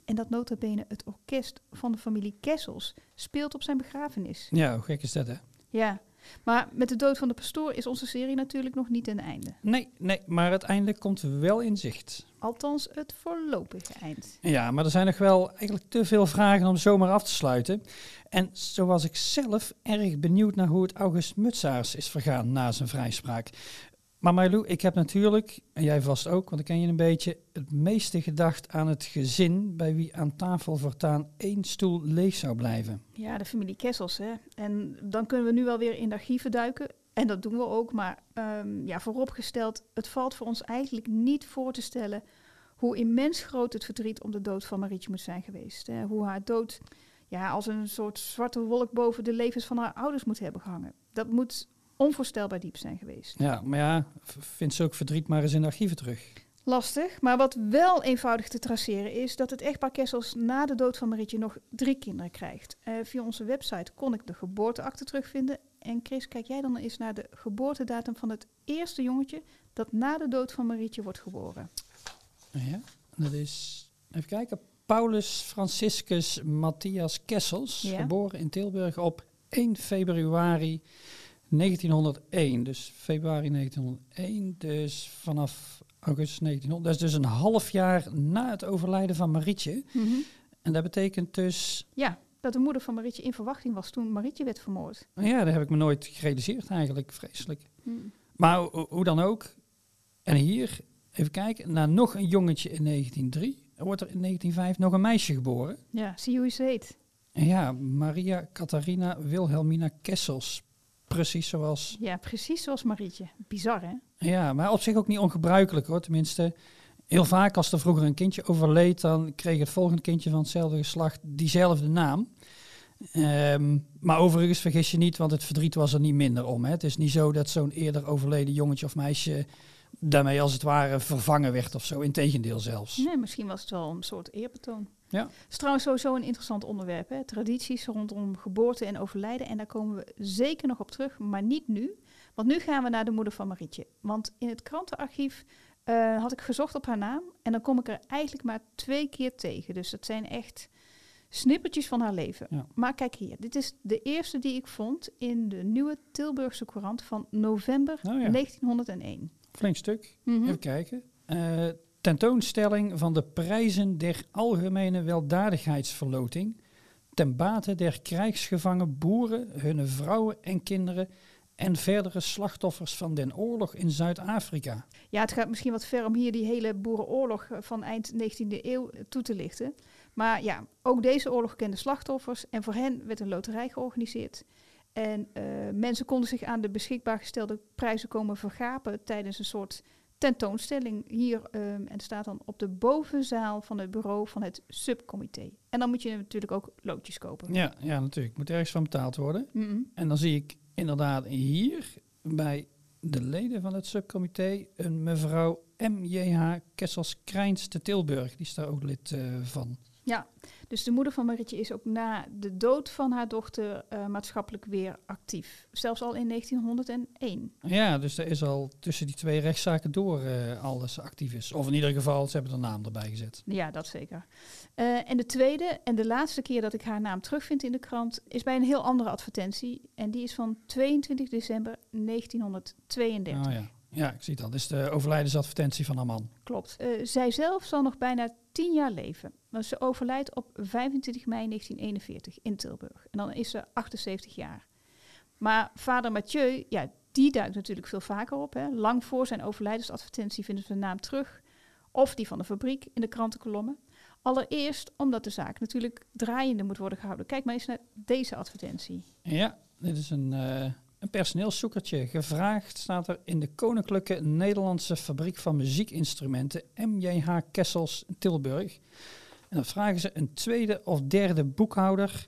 En dat notabene het orkest van de familie Kessels speelt op zijn begrafenis. Ja, hoe gek is dat hè? Ja, maar met de dood van de pastoor is onze serie natuurlijk nog niet een einde. Nee, nee, maar het einde komt wel in zicht. Althans, het voorlopige eind. Ja, maar er zijn nog wel eigenlijk te veel vragen om zomaar af te sluiten. En zo was ik zelf erg benieuwd naar hoe het August Mutsaars is vergaan na zijn vrijspraak. Maar Marlou, ik heb natuurlijk, en jij vast ook, want ik ken je een beetje, het meeste gedacht aan het gezin bij wie aan tafel voortaan één stoel leeg zou blijven. Ja, de familie Kessels. Hè. En dan kunnen we nu wel weer in de archieven duiken. En dat doen we ook, maar um, ja, vooropgesteld, het valt voor ons eigenlijk niet voor te stellen hoe immens groot het verdriet om de dood van Marietje moet zijn geweest. Hè. Hoe haar dood ja, als een soort zwarte wolk boven de levens van haar ouders moet hebben gehangen. Dat moet onvoorstelbaar diep zijn geweest. Ja, maar ja, vindt ze ook verdriet maar eens in de archieven terug. Lastig, maar wat wel eenvoudig te traceren is dat het echtpaar Kessels na de dood van Marietje nog drie kinderen krijgt. Uh, via onze website kon ik de geboorteakte terugvinden. En Chris, kijk jij dan eens naar de geboortedatum van het eerste jongetje dat na de dood van Marietje wordt geboren. Ja, dat is, even kijken, Paulus Franciscus Matthias Kessels, ja. geboren in Tilburg op 1 februari 1901, dus februari 1901, dus vanaf augustus 1900. Dat is dus een half jaar na het overlijden van Marietje. -hmm. En dat betekent dus... Ja, dat de moeder van Marietje in verwachting was toen Marietje werd vermoord. Ja, dat heb ik me nooit gerealiseerd eigenlijk, vreselijk. Mm. Maar hoe dan ook, en hier, even kijken, na nog een jongetje in 1903, wordt er in 1905 nog een meisje geboren. Ja, zie je hoe ze heet. Ja, Maria Catharina Wilhelmina Kessels precies zoals... Ja, precies zoals Marietje. Bizar, hè? Ja, maar op zich ook niet ongebruikelijk, hoor. Tenminste, heel vaak als er vroeger een kindje overleed... dan kreeg het volgende kindje van hetzelfde geslacht diezelfde naam. Um, maar overigens vergis je niet, want het verdriet was er niet minder om. Hè. Het is niet zo dat zo'n eerder overleden jongetje of meisje daarmee als het ware vervangen werd of zo. Integendeel zelfs. Nee, misschien was het wel een soort eerbetoon. Ja. Het is trouwens sowieso een interessant onderwerp. Hè? Tradities rondom geboorte en overlijden. En daar komen we zeker nog op terug, maar niet nu. Want nu gaan we naar de moeder van Marietje. Want in het krantenarchief uh, had ik gezocht op haar naam. En dan kom ik er eigenlijk maar twee keer tegen. Dus dat zijn echt snippertjes van haar leven. Ja. Maar kijk hier, dit is de eerste die ik vond in de nieuwe Tilburgse Courant van november Oh ja. 1901. Flink stuk. Mhm. Even kijken. Eh, tentoonstelling van de prijzen der algemene weldaadigheidsverloting ten bate der krijgsgevangen boeren, hun vrouwen en kinderen en verdere slachtoffers van den oorlog in Zuid-Afrika. Ja, het gaat misschien wat ver om hier die hele boerenoorlog eh, van eind 19e eeuw eh, toe te lichten. Maar ja, ook deze oorlog kende slachtoffers en voor hen werd een loterij georganiseerd. En uh, mensen konden zich aan de beschikbaar gestelde prijzen komen vergapen tijdens een soort tentoonstelling hier. Um, en staat dan op de bovenzaal van het bureau van het subcomité. En dan moet je natuurlijk ook loodjes kopen. Ja, ja natuurlijk. Moet ergens van betaald worden. Mm -mm. En dan zie ik inderdaad hier bij de leden van het subcomité een mevrouw M.J.H. Kessels-Krijns te Tilburg. Die is daar ook lid uh, van. Ja, dus de moeder van Marietje is ook na de dood van haar dochter uh, maatschappelijk weer actief. Zelfs al in 1901. Ja, dus er is al tussen die twee rechtszaken door uh, alles actief is. Of in ieder geval, ze hebben de naam erbij gezet. Ja, dat zeker. Uh, en de tweede en de laatste keer dat ik haar naam terugvind in de krant... is bij een heel andere advertentie. En die is van 22 december 1932. Oh ja. Ja, ik zie het al. Dit is de overlijdensadvertentie van haar man. Klopt. Uh, zij zelf zal nog bijna tien jaar leven. Maar ze overlijdt op 25 mei 1941 in Tilburg. En dan is ze 78 jaar. Maar vader Mathieu, ja, die duikt natuurlijk veel vaker op. Hè. Lang voor zijn overlijdensadvertentie vinden ze de naam terug. Of die van de fabriek in de krantenkolommen. Allereerst omdat de zaak natuurlijk draaiende moet worden gehouden. Kijk maar eens naar deze advertentie. Ja, dit is een... Uh een personeelszoekertje. Gevraagd staat er in de Koninklijke Nederlandse Fabriek van Muziekinstrumenten, MJH Kessels Tilburg. En dan vragen ze een tweede of derde boekhouder,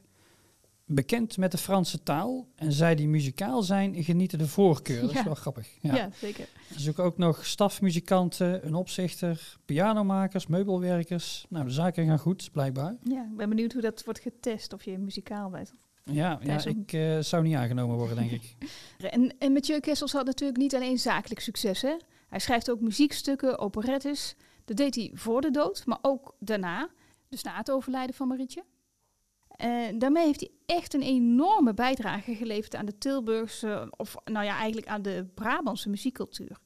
bekend met de Franse taal. En zij die muzikaal zijn, genieten de voorkeur. Dat is wel grappig. Ja, ja zeker. Ze zoeken ook nog stafmuzikanten, een opzichter, pianomakers, meubelwerkers. Nou, de zaken gaan goed, blijkbaar. Ja, ik ben benieuwd hoe dat wordt getest, of je muzikaal bent. Ja, ja ik uh, zou niet aangenomen worden, denk ik. en, en Mathieu Kessels had natuurlijk niet alleen zakelijk succes. Hè? Hij schrijft ook muziekstukken, operettes. Dat deed hij voor de dood, maar ook daarna. Dus na het overlijden van Marietje. En eh, daarmee heeft hij echt een enorme bijdrage geleverd aan de Tilburgse, of nou ja, eigenlijk aan de Brabantse muziekcultuur.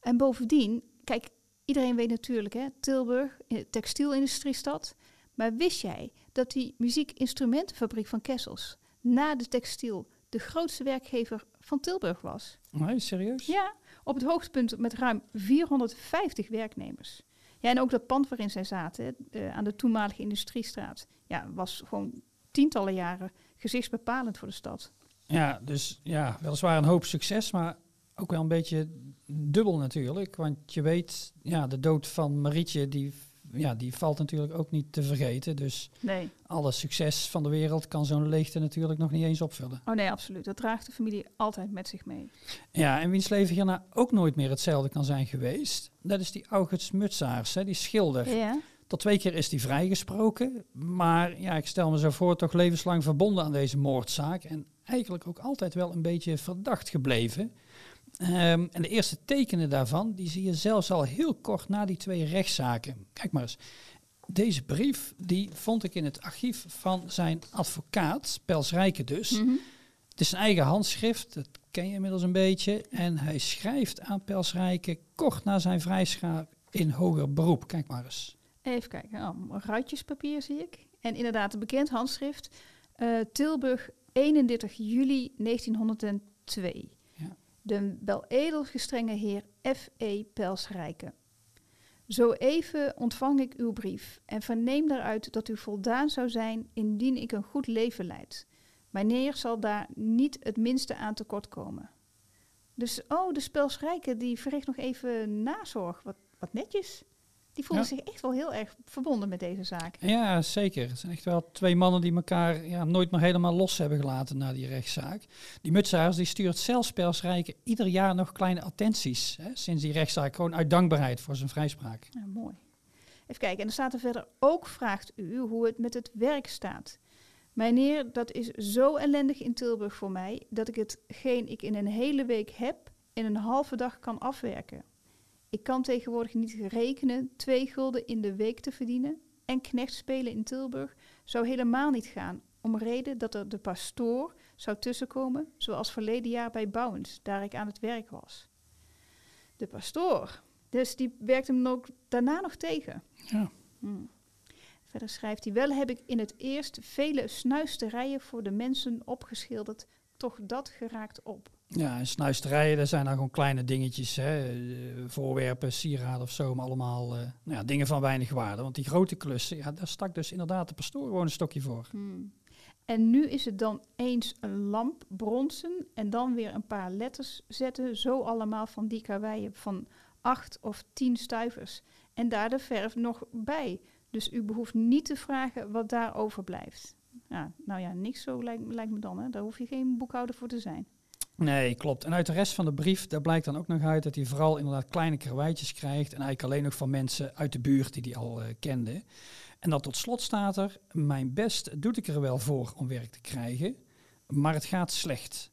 En bovendien, kijk, iedereen weet natuurlijk, hè, Tilburg, eh, textielindustriestad. Maar wist jij dat die muziekinstrumentenfabriek van Kessels na de textiel de grootste werkgever van Tilburg was. Nee, serieus? Ja, op het hoogtepunt met ruim 450 werknemers. Ja, en ook dat pand waarin zij zaten, uh, aan de toenmalige Industriestraat, ja, was gewoon tientallen jaren gezichtsbepalend voor de stad. Ja, dus ja, weliswaar een hoop succes, maar ook wel een beetje dubbel natuurlijk. Want je weet, ja, de dood van Marietje, die ja, die valt natuurlijk ook niet te vergeten. Dus nee. alle succes van de wereld kan zo'n leegte natuurlijk nog niet eens opvullen. Oh nee, absoluut. Dat draagt de familie altijd met zich mee. Ja, en wiens leven hierna ook nooit meer hetzelfde kan zijn geweest, dat is die August Mutsaars, hè, die schilder. Ja. Tot twee keer is die vrijgesproken, maar ja, ik stel me zo voor toch levenslang verbonden aan deze moordzaak en eigenlijk ook altijd wel een beetje verdacht gebleven. Ehm, en de eerste tekenen daarvan, die zie je zelfs al heel kort na die twee rechtszaken. Kijk maar eens. Deze brief, die vond ik in het archief van zijn advocaat, Pels Rijken dus. Mhm. Het is zijn eigen handschrift, dat ken je inmiddels een beetje. En hij schrijft aan Pels Rijken kort na zijn vrijschaap in hoger beroep. Kijk maar eens. Even kijken, oh, ruitjespapier zie ik. En inderdaad, een bekend handschrift. Uh, Tilburg, 31 juli 1902 de wel edelgestrenge heer F.E. Pelsrijke. Zo even ontvang ik uw brief en verneem daaruit dat u voldaan zou zijn indien ik een goed leven leid. Mijnheer zal daar niet het minste aan tekort komen. Dus, oh, de Pelsrijke die verricht nog even nazorg. Wat, wat netjes. Die voelen zich echt wel heel erg verbonden met deze zaak. Ja, zeker. Het zijn echt wel twee mannen die elkaar ja, nooit meer helemaal los hebben gelaten na die rechtszaak. Die Mutsaars die stuurt zelfs Persrijken ieder jaar nog kleine attenties. Hè, sinds die rechtszaak, gewoon uit dankbaarheid voor zijn vrijspraak. Ja, mooi. Even kijken, en dan staat er verder ook vraagt u hoe het met het werk staat. Mijnheer, dat is zo ellendig in Tilburg voor mij dat ik hetgeen ik in een hele week heb in een halve dag kan afwerken. Ik kan tegenwoordig niet rekenen twee gulden in de week te verdienen en knecht spelen in Tilburg zou helemaal niet gaan, om reden dat er de pastoor zou tussenkomen, zoals verleden jaar bij Bouwens, daar ik aan het werk was. De pastoor, dus die werkt hem ook daarna nog tegen. Ja. Hmm. Verder schrijft hij, wel heb ik in het eerst vele snuisterijen voor de mensen opgeschilderd, toch dat geraakt op. Ja, en snuisterijen, dat zijn dan gewoon kleine dingetjes, hè, eh, voorwerpen, sieraden of zo, allemaal uh, nou ja, dingen van weinig waarde. Want die grote klussen, ja, daar stak dus inderdaad de pastoor een stokje voor. Hmm. En nu is het dan eens een lamp bronzen en dan weer een paar letters zetten, zo allemaal van die karweien van acht of tien stuivers. En daar de verf nog bij. Dus u behoeft niet te vragen wat daar overblijft. Ja, nou ja, niks zo lijkt, lijkt me dan. Hè. Daar hoef je geen boekhouder voor te zijn. Nee, klopt. En uit de rest van de brief, daar blijkt dan ook nog uit dat hij vooral inderdaad kleine karweitjes krijgt. En eigenlijk alleen nog van mensen uit de buurt die hij al uh, kende. En dan tot slot staat er, mijn best doet ik er wel voor om werk te krijgen, maar het gaat slecht.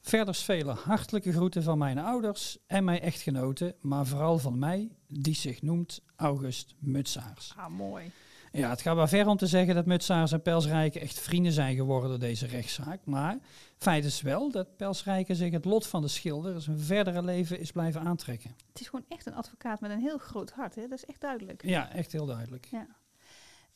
Verder vele hartelijke groeten van mijn ouders en mijn echtgenoten, maar vooral van mij, die zich noemt August Mutsaars. Ah, mooi. Ja, het gaat wel ver om te zeggen dat Mutsaars en Pelsrijken echt vrienden zijn geworden door deze rechtszaak. Maar feit is wel dat Pelsrijken zich het lot van de schilder zijn verdere leven is blijven aantrekken. Het is gewoon echt een advocaat met een heel groot hart, hè? dat is echt duidelijk. Ja, echt heel duidelijk. Ja.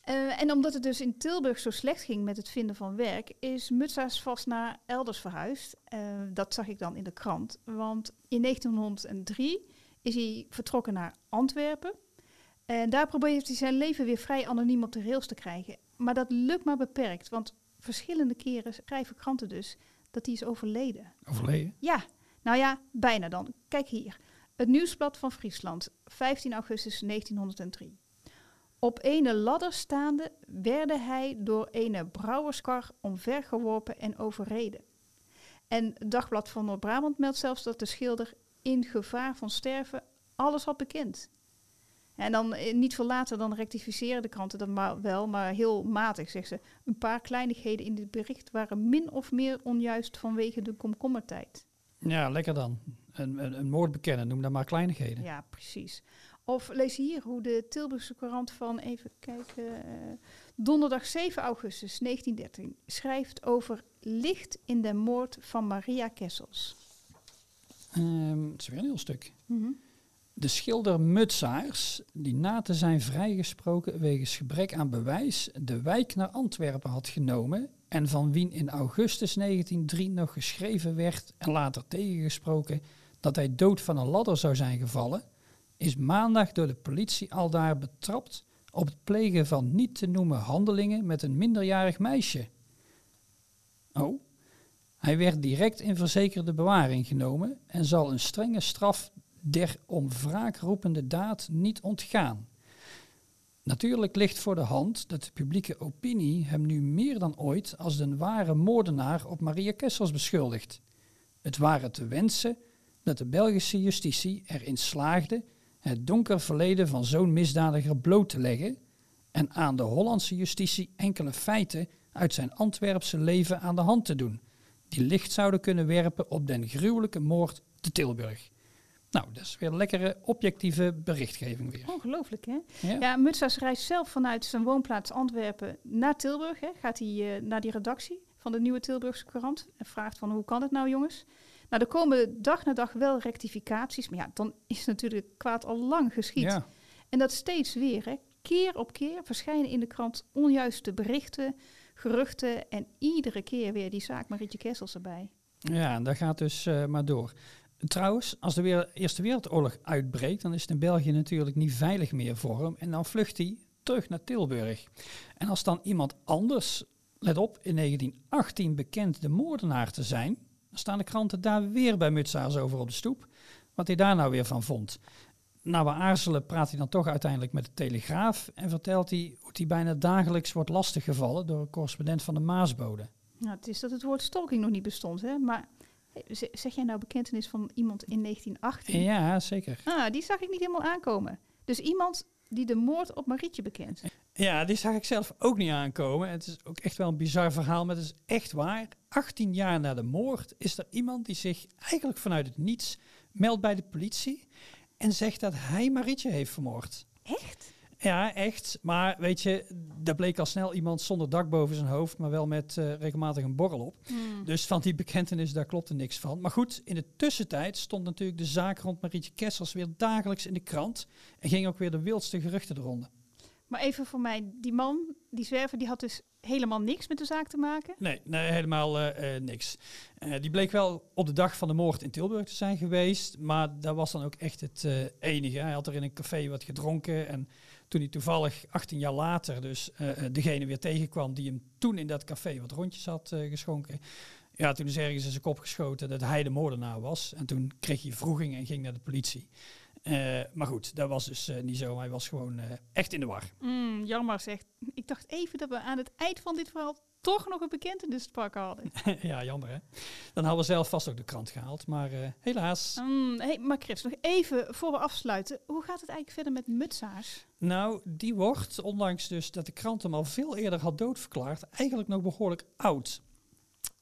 Uh, en omdat het dus in Tilburg zo slecht ging met het vinden van werk, is Mutsa's vast naar elders verhuisd. Uh, dat zag ik dan in de krant. Want in 1903 is hij vertrokken naar Antwerpen. En daar probeert hij zijn leven weer vrij anoniem op de rails te krijgen. Maar dat lukt maar beperkt, want verschillende keren schrijven kranten dus dat hij is overleden. Overleden? Ja, nou ja, bijna dan. Kijk hier. Het Nieuwsblad van Friesland, 15 augustus 1903. Op ene ladder staande werd hij door ene brouwerskar omvergeworpen en overreden. En het Dagblad van Noord-Brabant meldt zelfs dat de schilder in gevaar van sterven alles had bekend. En dan eh, niet veel later dan rectificeren de kranten dat maar wel, maar heel matig, zegt ze. Een paar kleinigheden in dit bericht waren min of meer onjuist vanwege de komkommertijd. Ja, lekker dan. Een, een, een moord bekennen, noem dat maar kleinigheden. Ja, precies. Of lees hier hoe de Tilburgse Courant van, even kijken, uh, donderdag 7 augustus 1913 schrijft over licht in de moord van Maria Kessels. Um, het is weer een heel stuk. Mm -hmm. De schilder Mutsaars, die na te zijn vrijgesproken wegens gebrek aan bewijs, de wijk naar Antwerpen had genomen en van wien in augustus 1903 nog geschreven werd en later tegengesproken dat hij dood van een ladder zou zijn gevallen, is maandag door de politie aldaar betrapt op het plegen van niet te noemen handelingen met een minderjarig meisje. Oh, hij werd direct in verzekerde bewaring genomen en zal een strenge straf der om wraak roepende daad niet ontgaan. Natuurlijk ligt voor de hand dat de publieke opinie hem nu meer dan ooit als de ware moordenaar op Maria Kessels beschuldigt. Het waren te wensen dat de Belgische justitie erin slaagde het donker verleden van zo'n misdadiger bloot te leggen en aan de Hollandse justitie enkele feiten uit zijn Antwerpse leven aan de hand te doen, die licht zouden kunnen werpen op den gruwelijke moord te Tilburg. Nou, dat is weer lekkere objectieve berichtgeving weer. Ongelooflijk, hè? Ja, ja Mutsas reist zelf vanuit zijn woonplaats Antwerpen naar Tilburg. Hè. Gaat hij uh, naar die redactie van de Nieuwe Tilburgse Courant en vraagt van hoe kan het nou, jongens? Nou, er komen dag na dag wel rectificaties, maar ja, dan is natuurlijk kwaad al lang geschied. Ja. En dat steeds weer, hè. Keer op keer verschijnen in de krant onjuiste berichten, geruchten en iedere keer weer die zaak Marietje Kessels erbij. Ja, en dat gaat dus uh, maar door. Trouwens, als de Eerste Wereldoorlog uitbreekt, dan is het in België natuurlijk niet veilig meer voor hem. En dan vlucht hij terug naar Tilburg. En als dan iemand anders, let op, in 1918 bekend de moordenaar te zijn, dan staan de kranten daar weer bij Mutsaars over op de stoep. Wat hij daar nou weer van vond. Nou, we aarzelen praat hij dan toch uiteindelijk met de Telegraaf en vertelt hij hoe hij bijna dagelijks wordt lastiggevallen door een correspondent van de Maasbode. Nou, het is dat het woord stalking nog niet bestond, hè? Maar Zeg jij nou bekentenis van iemand in 1918? Ja, zeker. Ah, die zag ik niet helemaal aankomen. Dus iemand die de moord op Marietje bekent. Ja, die zag ik zelf ook niet aankomen. Het is ook echt wel een bizar verhaal, maar het is echt waar. 18 jaar na de moord is er iemand die zich eigenlijk vanuit het niets meldt bij de politie en zegt dat hij Marietje heeft vermoord. Echt? Ja, echt. Maar weet je, daar bleek al snel iemand zonder dak boven zijn hoofd, maar wel met uh, regelmatig een borrel op. Hmm. Dus van die bekentenis, daar klopte niks van. Maar goed, in de tussentijd stond natuurlijk de zaak rond Marietje Kessels weer dagelijks in de krant. En ging ook weer de wildste geruchten eronder. Maar even voor mij, die man, die zwerver, die had dus helemaal niks met de zaak te maken? Nee, nee helemaal uh, uh, niks. Uh, die bleek wel op de dag van de moord in Tilburg te zijn geweest, maar dat was dan ook echt het enige. Hij had er in een café wat gedronken en toen hij toevallig 18 jaar later dus degene weer tegenkwam die hem toen in dat café wat rondjes had geschonken, ja, toen is ergens in zijn kop geschoten dat hij de moordenaar was. En toen kreeg hij vroeging en ging naar de politie. Maar goed, dat was dus niet zo. Hij was gewoon echt in de war. Mm, jammer zegt. Ik dacht even dat we aan het eind van dit verhaal toch nog een bekentenis te pakken hadden. ja, jammer hè. Dan hadden we zelf vast ook de krant gehaald. Maar eh, helaas. Mm, hey, maar Chris, nog even voor we afsluiten. Hoe gaat het eigenlijk verder met Mutsaars? Nou, die wordt, ondanks dus dat de krant hem al veel eerder had doodverklaard, eigenlijk nog behoorlijk oud.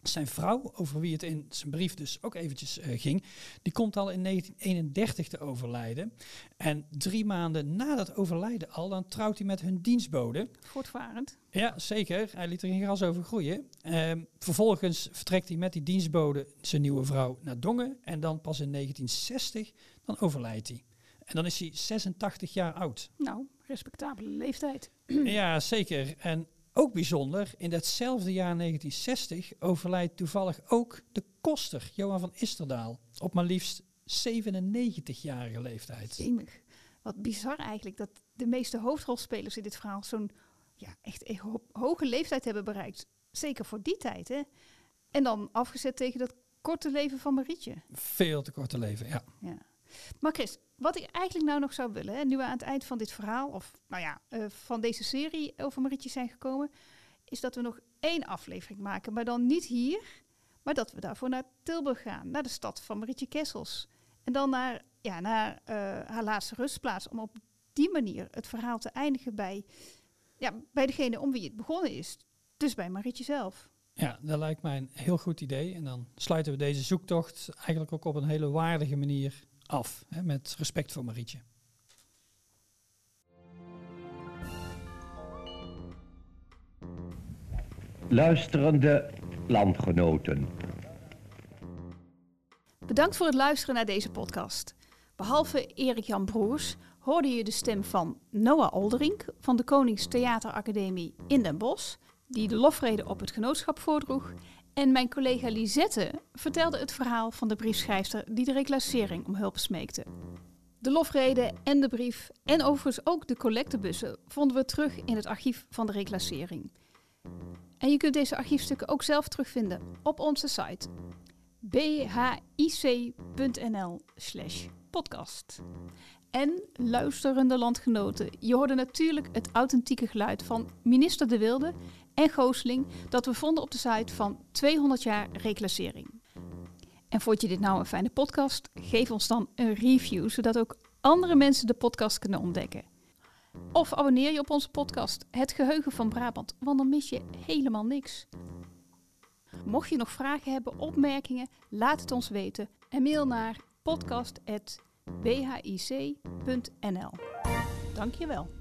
Zijn vrouw, over wie het in zijn brief dus ook eventjes eh, ging, die komt al in 1931 te overlijden. En drie maanden na dat overlijden al, dan trouwt hij met hun dienstbode. Voortvarend. Ja, zeker. Hij liet er geen gras over groeien. Ehm, vervolgens vertrekt hij met die dienstbode zijn nieuwe vrouw naar Dongen. En dan pas in 1960, dan overlijdt hij. En dan is hij 86 jaar oud. Nou, respectabele leeftijd. ja, zeker. En ook bijzonder, in datzelfde jaar 1960 overlijdt toevallig ook de koster Johan van Isterdaal op maar liefst 97-jarige leeftijd. Jemig. Wat bizar eigenlijk dat de meeste hoofdrolspelers in dit verhaal zo'n ja, echt ho hoge leeftijd hebben bereikt. Zeker voor die tijd, hè? En dan afgezet tegen dat korte leven van Marietje. Veel te korte leven, ja. ja. Maar Chris, wat ik eigenlijk nou nog zou willen, nu we aan het eind van dit verhaal, of nou ja, uh, van deze serie over Marietje zijn gekomen, is dat we nog één aflevering maken. Maar dan niet hier, maar dat we daarvoor naar Tilburg gaan, naar de stad van Marietje Kessels. En dan naar, ja, naar uh, haar laatste rustplaats, om op die manier het verhaal te eindigen bij, ja, bij degene om wie het begonnen is. Dus bij Marietje zelf. Ja, dat lijkt mij een heel goed idee. En dan sluiten we deze zoektocht eigenlijk ook op een hele waardige manier af. Hè, met respect voor Marietje. Luisterende landgenoten. Bedankt voor het luisteren naar deze podcast. Behalve Erik Jan Broers hoorde je de stem van Noah Olderink van de Konings Theateracademie in Den Bosch, die de lofrede op het genootschap voordroeg. En mijn collega Lisette vertelde het verhaal van de briefschrijfster die de reclassering om hulp smeekte. De lofrede en de brief en overigens ook de collectebussen vonden we terug in het archief van de reclassering. En je kunt deze archiefstukken ook zelf terugvinden op onze site bhic.nl/podcast. En luisterende landgenoten, je hoorde natuurlijk het authentieke geluid van minister De Wilde en Goosling dat we vonden op de site van 200 jaar reclassering. En vond je dit nou een fijne podcast? Geef ons dan een review, zodat ook andere mensen de podcast kunnen ontdekken. Of abonneer je op onze podcast Het Geheugen van Brabant, want dan mis je helemaal niks. Mocht je nog vragen hebben, opmerkingen, laat het ons weten en mail naar podcast.bhic.nl. Dankjewel.